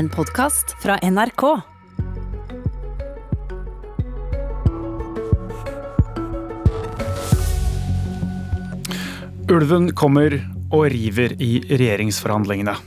En podkast fra NRK. Ulven kommer og river i regjeringsforhandlingene.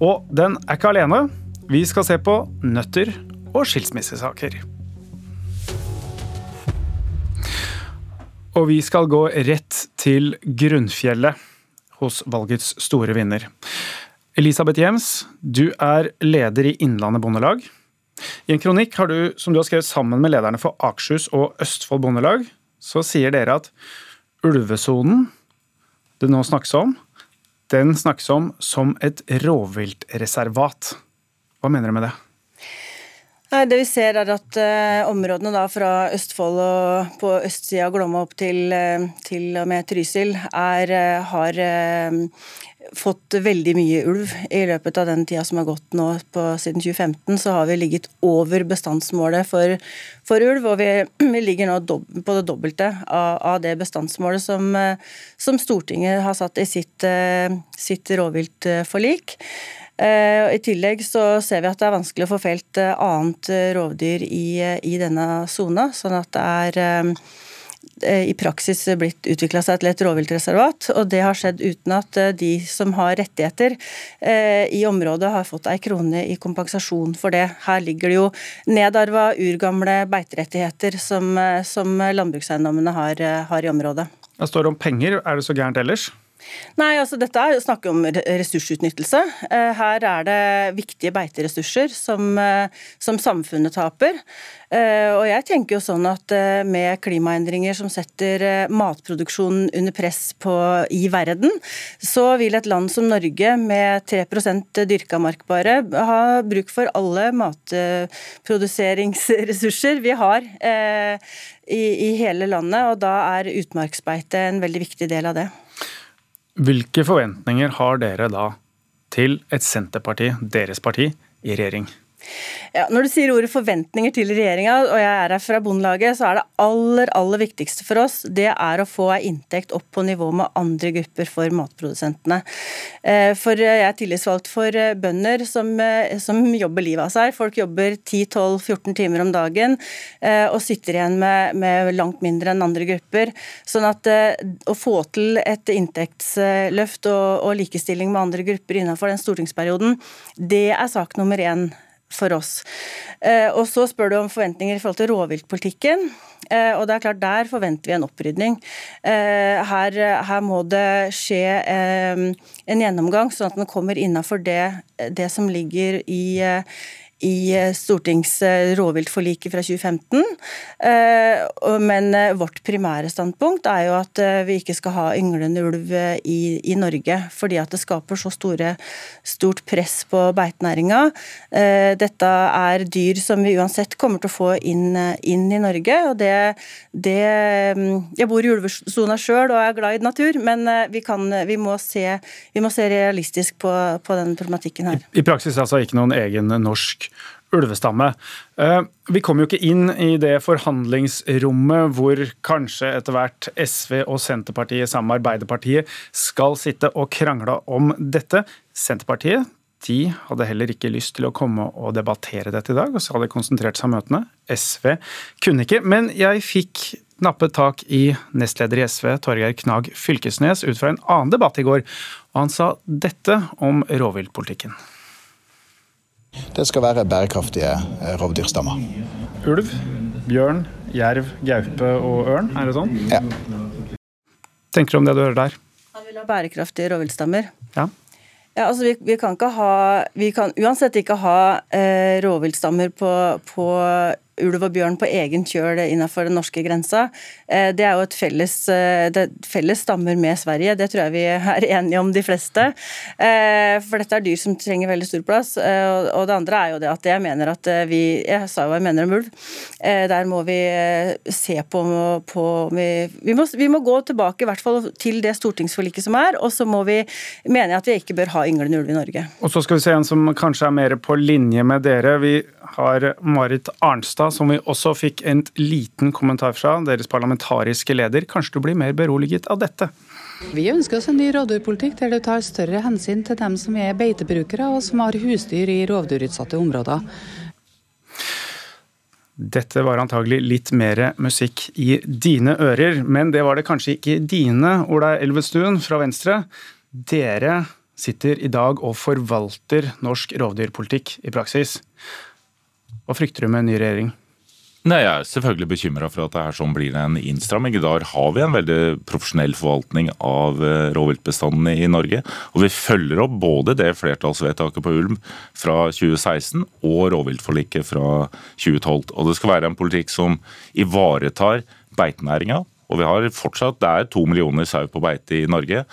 Og den er ikke alene. Vi skal se på nøtter og skilsmissesaker. Og vi skal gå rett til grunnfjellet hos valgets store vinner. Elisabeth Jems, du er leder i Innlandet Bondelag. I en kronikk har du, som du har skrevet sammen med lederne for Akershus og Østfold Bondelag, så sier dere at ulvesonen det nå snakkes om, den snakkes om som et rovviltreservat. Hva mener du med det? Det vi ser er at uh, områdene da fra Østfold og på østsida av Glomma opp til, uh, til og med Trysil er, uh, har fått veldig mye ulv. I løpet av den tida som har gått nå på, siden 2015, så har vi ligget over bestandsmålet for, for ulv. Og vi, vi, ligger nå dob, på det dobbelte av, av det bestandsmålet som, som, Stortinget har satt i sitt, sitt rovviltforlik. Eh, I tillegg så ser vi at det er vanskelig å få felt eh, annet eh, rovdyr i, i denne sona. Sånn at det er i praksis blitt utvikla seg til et rovviltreservat. Og det har skjedd uten at de som har rettigheter i området har fått ei krone i kompensasjon for det. Her ligger det jo nedarva urgamle beiterettigheter som, som landbrukseiendommene har, har i området. Det står om penger, er det så gærent ellers? Nei, altså dette er snakker om ressursutnyttelse. Eh, her er det viktige beiteressurser som, eh, som, samfunnet taper. Eh, og jeg tenker jo sånn at med klimaendringer som setter matproduksjonen under press på, i verden, så vil et land som Norge med 3 dyrka markbare ha bruk for alle matproduseringsressurser vi har i, i hele landet, og da er utmarksbeite en veldig viktig del av det. Hvilke forventninger har dere da til et Senterparti, deres parti, i regjering? Ja, når du sier ordet forventninger til regjeringa, og jeg er her fra Bondelaget, så er det aller aller viktigste for oss det er å få ei inntekt opp på nivå med andre grupper for matprodusentene. Eh, for jeg er tillitsvalgt for eh, bønder som, eh, som jobber livet av seg. Folk jobber 10-12-14 timer om dagen og sitter igjen med, med, langt mindre enn andre grupper. Sånn at å få til et inntektsløft og, og likestilling med andre grupper innenfor den stortingsperioden, det er sak nummer én for oss. Eh, og Så spør du om forventninger i forhold til rovviltpolitikken. Eh, og det er klart Der forventer vi en opprydning. Eh, her, her må det skje en gjennomgang, sånn at den kommer innafor det, det som ligger i i eh, stortings eh, rovviltforliket fra 2015. Eh, men vårt primære standpunkt er jo at vi ikke skal ha ynglende ulv i, i Norge, fordi at det skaper så store, stort press på beitenæringa. Dette er dyr som vi uansett kommer til å få inn, inn i Norge. og det, det mm, Jeg bor i ulvesona sjøl og er glad i natur, men vi, kan, vi, må, se, vi må se realistisk på, på den problematikken her. I, I praksis altså ikke noen egen norsk ulvestamme. Eh, vi kom jo ikke inn i det forhandlingsrommet hvor kanskje etter hvert SV og Senterpartiet sammen med Arbeiderpartiet skal sitte og krangle om dette. Senterpartiet de hadde heller ikke lyst til å komme og debattere dette i dag, og så hadde konsentrert seg om møtene. SV kunne ikke. Men jeg fikk nappet tak i nestleder i SV, Torgeir Knag Fylkesnes, ut fra en annen debatt i går, og han sa dette om rovviltpolitikken. Det skal være bærekraftige eh, rovdyrstammer. Ulv, bjørn, jerv, gaupe og ørn, er det sånn? Ja. Tenker du om det du hører der? Han vil ha bærekraftige rovviltstammer. Ja. Ja, altså vi, vi, kan ikke ha Vi kan uansett ikke ha eh, rovviltstammer på, på ulv og bjørn på egen kjøl innenfor den norske grensa. Eh, det er jo et felles, eh, felles stammer med Sverige, det tror jeg vi er enige om, de fleste. Eh, for dette er dyr som trenger veldig stor plass. Og det andre er jo det at jeg mener at vi Jeg sa jo hva jeg mener om ulv. Der må vi se på, på vi, vi, må, vi, må, gå tilbake i hvert fall til det stortingsforliket som er, og så må vi mener jeg at vi ikke bør ha ynglende ulv i Norge. Og så skal vi se en som kanskje er mer på linje med dere. Vi har Marit Arnstad, som vi også fikk en liten kommentar fra, deres parlamentariske leder. Kanskje du blir mer beroliget av dette? Vi ønsker oss en ny rovdyrpolitikk der du tar større hensyn til dem som er beitebrukere og som har husdyr i rovdyrutsatte områder. Dette var antagelig litt mer musikk i dine ører, men det var det kanskje ikke dine, Ola Elvestuen fra Venstre. Dere sitter i dag og forvalter norsk rovdyrpolitikk i praksis. Hva frykter du med en ny regjering? Nei, Jeg er selvfølgelig bekymra for at det her sånn blir en innstramming. I dag har vi en veldig profesjonell forvaltning av eh, rovviltbestandene i Norge. Og vi følger opp både det flertallsvedtaket på ulv fra 2016 og rovviltforliket fra 2012. Og det skal være en politikk som ivaretar beitenæringa. Og vi har fortsatt, Det er to millioner sau på beite i Norge.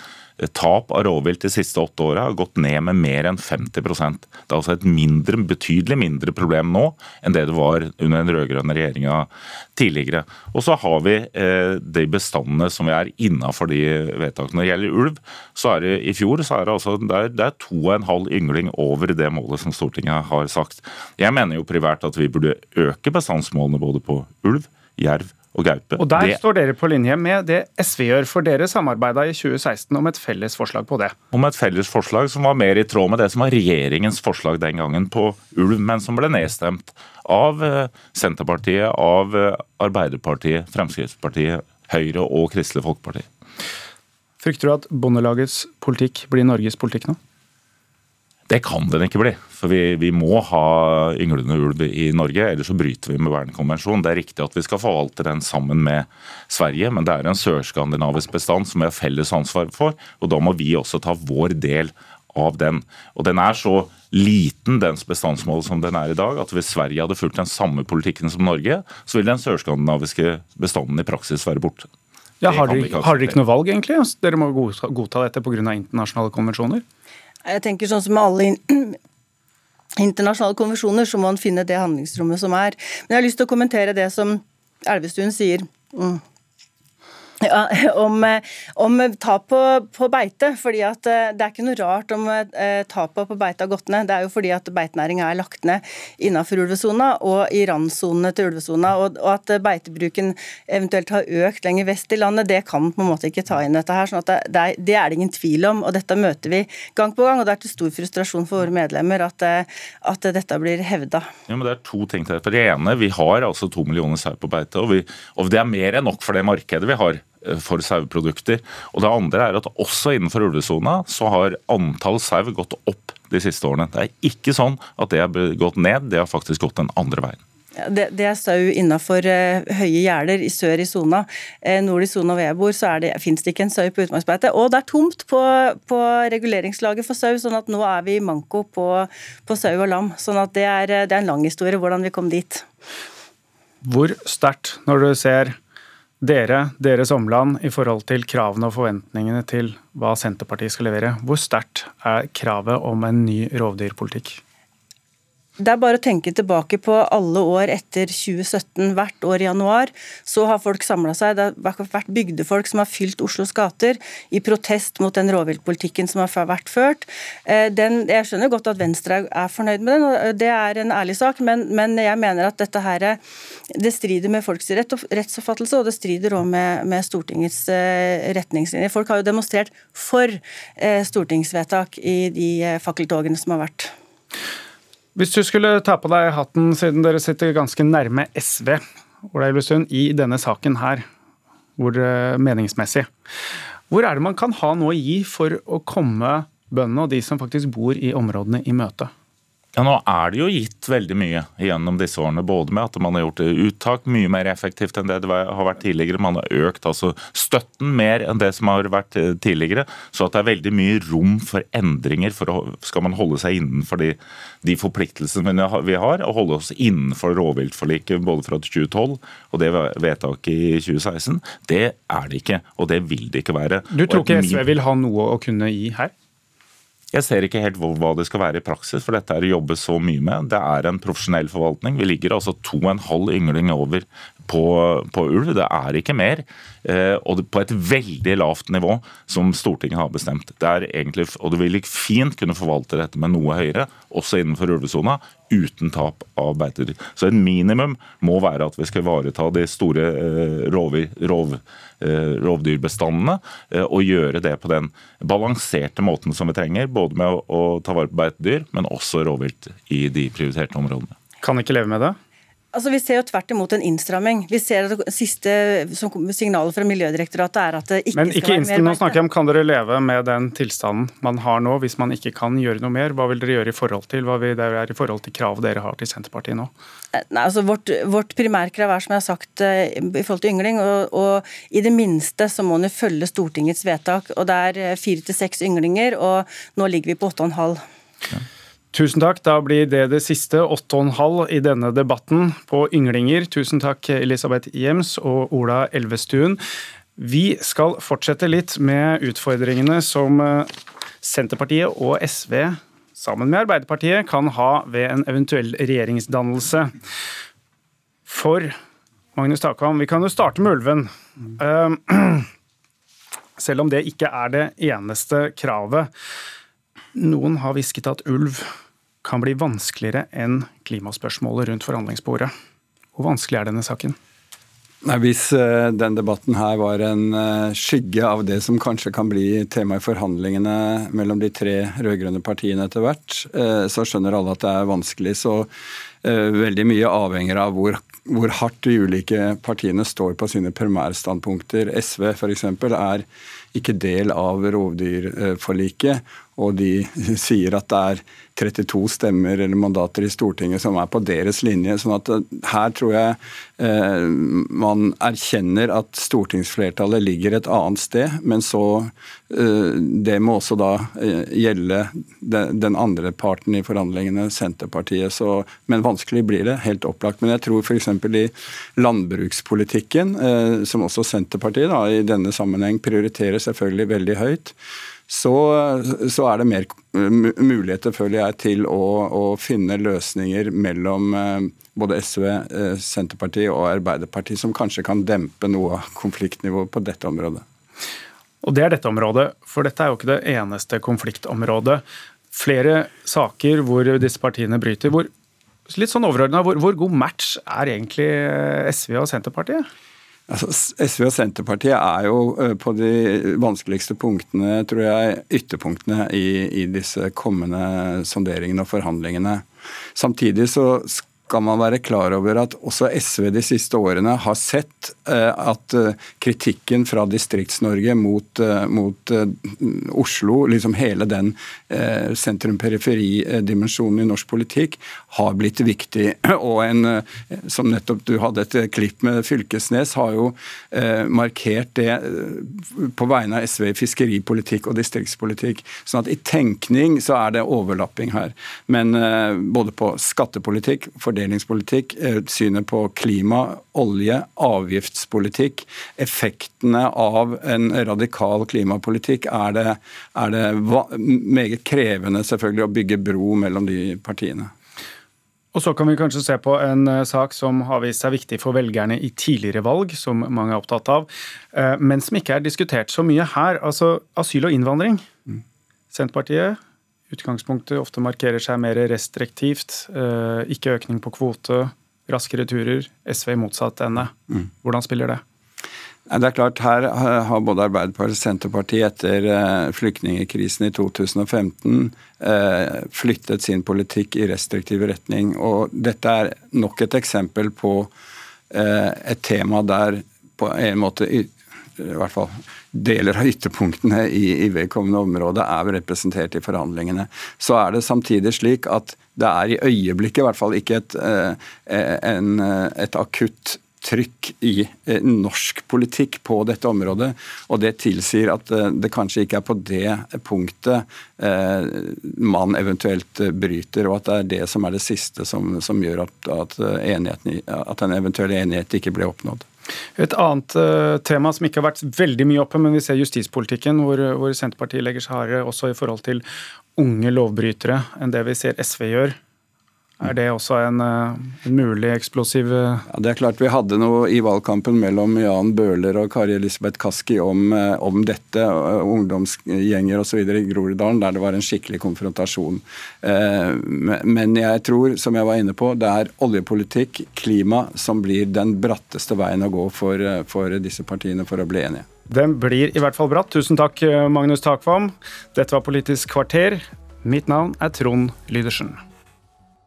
Tap av rovvilt de siste åtte åra har gått ned med mer enn 50% Det er altså et mindre, betydelig mindre problem nå enn det det var under den rød-grønne regjeringa tidligere. Og så har vi eh, de bestandene som vi er innafor de vedtakene. Når det gjelder ulv, så er det i fjor så er det, altså, det, er, det er to og en halv yngling over det målet som Stortinget har sagt. Jeg mener jo privært at vi burde øke bestandsmålene både på ulv, jerv og gaupe. Og Der det, står dere på linje med det SV gjør, for dere samarbeida i 2016 om et felles forslag på det. Om et felles forslag som var mer i tråd med det som var regjeringens forslag den gangen på ulv, men som ble nedstemt av eh, Senterpartiet, av eh, Arbeiderpartiet, Fremskrittspartiet, Høyre og Kristelig Folkeparti. Frykter du at Bondelagets politikk blir Norges politikk nå? Det kan den ikke bli. For vi, vi, må ha ynglende ulv i Norge, ellers så bryter vi med Bernkonvensjonen. Det er riktig at vi skal forvalte den sammen med Sverige, men det er en sørskandinavisk bestand som vi har felles ansvar for, og da må vi også ta vår del av den. Og den er så liten, dens bestandsmål som den er i dag, at hvis Sverige hadde fulgt den samme politikken som Norge, så ville den sørskandinaviske bestanden i praksis være borte. Ja, har, dere, har dere ikke noe valg, egentlig? Dere må godta dette pga. internasjonale konvensjoner? Jeg tenker sånn som alle internasjonale konvensjoner, så må man finne det handlingsrommet som er. Men jeg har lyst til å kommentere det som Elvestuen sier. Mm. Ja, om, om tap på, på, beite. fordi at eh, Det er ikke noe rart om eh, tapet på beite har gått ned. Det er jo fordi at beitenæringa er lagt ned innenfor ulvesona og i randsonene til ulvesona. Og, og, at beitebruken eventuelt har økt lenger vest i landet, det kan på en måte ikke ta inn dette her. sånn at det, er, det, er, det ingen tvil om. og Dette møter vi gang på gang. og Det er til stor frustrasjon for våre medlemmer at, eh, at dette blir hevda. Ja, men det er to ting til det. For det ene, vi har altså to millioner sau på beite, og, vi, og det er mer enn nok for det markedet vi har. Eh, for saueprodukter. Og det andre er at også innenfor ulvesona så har antall sau gått opp de siste årene. Det er ikke sånn at det har gått ned, det har faktisk gått den andre veien. Ja, det, det, er sau innenfor uh, høye gjerder i sør i sona. Eh, nord i sona hvor jeg bor, så det, finnes det ikke en sau på utmarksbeite. Og det er tomt på, på, reguleringslaget for sau, sånn at nå er vi i manko på, på sau og lam. Sånn at det er, det er en lang historie hvordan vi kom dit. Hvor sterkt, når du ser dere, deres omland, i forhold til kravene og forventningene til hva Senterpartiet skal levere. Hvor sterkt er kravet om en ny rovdyrpolitikk? Det er bare å tenke tilbake på alle år etter 2017. Hvert år i januar så har folk samla seg. Det har vært bygdefolk som har fylt Oslos gater i protest mot den rovviltpolitikken som har vært ført. Eh, den, jeg skjønner godt at Venstre er fornøyd med den, og det er en ærlig sak, men, men jeg mener at dette her, det strider med folks rett, rettsoppfattelse, og det strider òg med, med, Stortingets eh, retningslinjer. Folk har jo demonstrert for eh, stortingsvedtak i de fakkeltogene som har vært. Hvis du skulle ta på deg hatten, siden dere sitter ganske nærme SV Ola Elvestuen, i denne saken her, hvor eh, meningsmessig, hvor er det man kan ha noe å gi for å komme bøndene og de som faktisk bor i områdene, i møte? Ja, Nå er det jo gitt veldig mye gjennom disse årene. Både med at man har gjort uttak mye mer effektivt enn det det har vært tidligere. Man har økt altså støtten mer enn det som har vært eh, tidligere. Så at det er veldig mye rom for endringer. For å, skal man holde seg innenfor de, de forpliktelsene vi har, og holde oss innenfor rovviltforliket både fra 2012 og det vedtaket i 2016, det er det ikke. Og det vil det ikke være. Du tror ikke SV vil ha noe å kunne gi her? Jeg ser ikke helt hva det skal være i praksis, for dette er å jobbe så mye med. Det er en profesjonell forvaltning. Vi ligger altså to og en halv yngling over på, på ulv. Det er ikke mer. Eh, og på et veldig lavt nivå, som Stortinget har bestemt. Det er egentlig, og du vil fint kunne forvalte dette med noe høyere, også innenfor ulvesona, uten tap av beitedyr. Så en minimum må være at vi skal ivareta de store rov, rov, rovdyrbestandene, og gjøre det på den balanserte måten som vi trenger. Både med å ta vare på beitedyr, men også rovvilt i de prioriterte områdene. Kan ikke leve med det? Altså, Vi ser jo tvert imot en innstramming. Vi ser at det Siste signalet fra Miljødirektoratet er at det ikke Men ikke skal være mer Nå snakker jeg om kan dere leve med den tilstanden man har nå, hvis man ikke kan gjøre noe mer? Hva vil dere gjøre i forhold til hva vil det er i forhold til krav dere har til Senterpartiet nå? Nei, altså vårt, vårt primærkrav er som jeg har sagt eh, i forhold til yngling, og, og i det minste så må man følge Stortingets vedtak. og Det er eh, fire til seks ynglinger, og nå ligger vi på åtte og en halv. Tusen takk. Da blir det det siste, åtte og en halv, i denne debatten på ynglinger. Tusen takk, Elisabeth Jems og Ola Elvestuen. Vi skal fortsette litt med utfordringene som eh, Senterpartiet og SV sammen med Arbeiderpartiet kan ha ved en eventuell regjeringsdannelse. For Magnus Takam, vi kan jo starte med ulven. Eh, selv om det ikke er det eneste kravet. Noen har hvisket at ulv kan bli vanskeligere enn klimaspørsmålet rundt forhandlingsbordet. Hvor vanskelig er denne saken? Nei, Hvis uh, den debatten her var en uh, skygge av det som kanskje kan bli tema i forhandlingene mellom de tre rød-grønne partiene etter hvert, uh, så skjønner alle at det er vanskelig. Så veldig mye avhenger av hvor, hvor, hardt de ulike partiene står på sine primærstandpunkter. SV f.eks. er ikke del av rovdyrforliket. Og de sier at det er 32 stemmer eller mandater i Stortinget som er på deres linje. sånn at eh, her tror jeg eh, man erkjenner at stortingsflertallet ligger et annet sted. Men så eh, Det må også da eh, gjelde den, den, andre parten i forhandlingene, Senterpartiet. Så, men vanskelig blir det, helt opplagt. Men jeg tror f.eks. i landbrukspolitikken, eh, som også Senterpartiet da, i denne sammenheng prioriterer selvfølgelig veldig høyt så, så, er det mer muligheter, føler jeg, til å, å finne løsninger mellom eh, både SV, eh, Senterpartiet og Arbeiderpartiet som kanskje kan dempe noe av konfliktnivået på dette området. Og Det er dette området, for dette er jo ikke det eneste konfliktområdet. Flere saker hvor disse partiene bryter. Hvor, litt sånn overordna, hvor, hvor god match er egentlig SV og Senterpartiet? Altså, SV og Senterpartiet er jo eh, på de vanskeligste punktene, tror jeg, ytterpunktene i, i disse kommende sonderingene og forhandlingene. Samtidig så skal man være klar over at også SV de siste årene har sett eh, at eh, kritikken fra Distrikts-Norge mot, eh, mot, Oslo, liksom hele den sentrum-periferi-dimensjonen i norsk politikk, har blitt viktig. Og en, som nettopp du hadde et klipp med Fylkesnes, har jo markert det på vegne av SV i fiskeripolitikk og distriktspolitikk. Sånn at i tenkning så er det overlapping her. Men både på skattepolitikk, for det fordelingspolitikk, eh, synet på klima, olje, avgiftspolitikk, effektene av en radikal klimapolitikk, er det, er det meget krevende selvfølgelig å bygge bro mellom de partiene. Og Så kan vi kanskje se på en eh, sak som har vist seg viktig for velgerne i tidligere valg, som mange er opptatt av, eh, men som ikke er diskutert så mye her. Altså asyl og innvandring. Mm. Senterpartiet utgangspunktet ofte markerer seg mer restriktivt. Eh, ikke økning på kvote, raske returer. SV i motsatt ende. Mm. Hvordan spiller det? Det er klart, Her har både Arbeiderpartiet og Senterpartiet etter flyktningekrisen flyktningkrisen i 2015 eh, flyttet sin politikk i restriktiv retning. og Dette er nok et eksempel på et tema der på en måte i hvert fall deler av ytterpunktene i, i vedkommende område er representert i forhandlingene. Så er det samtidig slik at det er i øyeblikket i hvert fall ikke et, eh, en, et akutt trykk i eh, norsk politikk på dette området. Og det tilsier at eh, det kanskje ikke er på det punktet man eventuelt bryter, og at det er det som er det siste som, som gjør at, at, at en eventuell enighet ikke blir oppnådd. Et annet uh, tema som ikke har vært veldig mye oppe, men vi ser justispolitikken, hvor, hvor Senterpartiet legger seg hardere også i forhold til unge lovbrytere enn det vi ser SV gjør. Er det også en, eh, en mulig eksplosiv ja, Det er klart Vi hadde noe i valgkampen mellom Jan Bøhler og Kari Elisabeth Kaski om, om dette, ungdomsgjenger osv. i Groruddalen, der det var en skikkelig konfrontasjon. Men jeg tror, som jeg var inne på, det er oljepolitikk, klima, som blir den bratteste veien å gå for, for disse partiene for å bli enige. Den blir i hvert fall bratt. Tusen takk, Magnus Takvam. Dette var Politisk kvarter. Mitt navn er Trond Lydersen.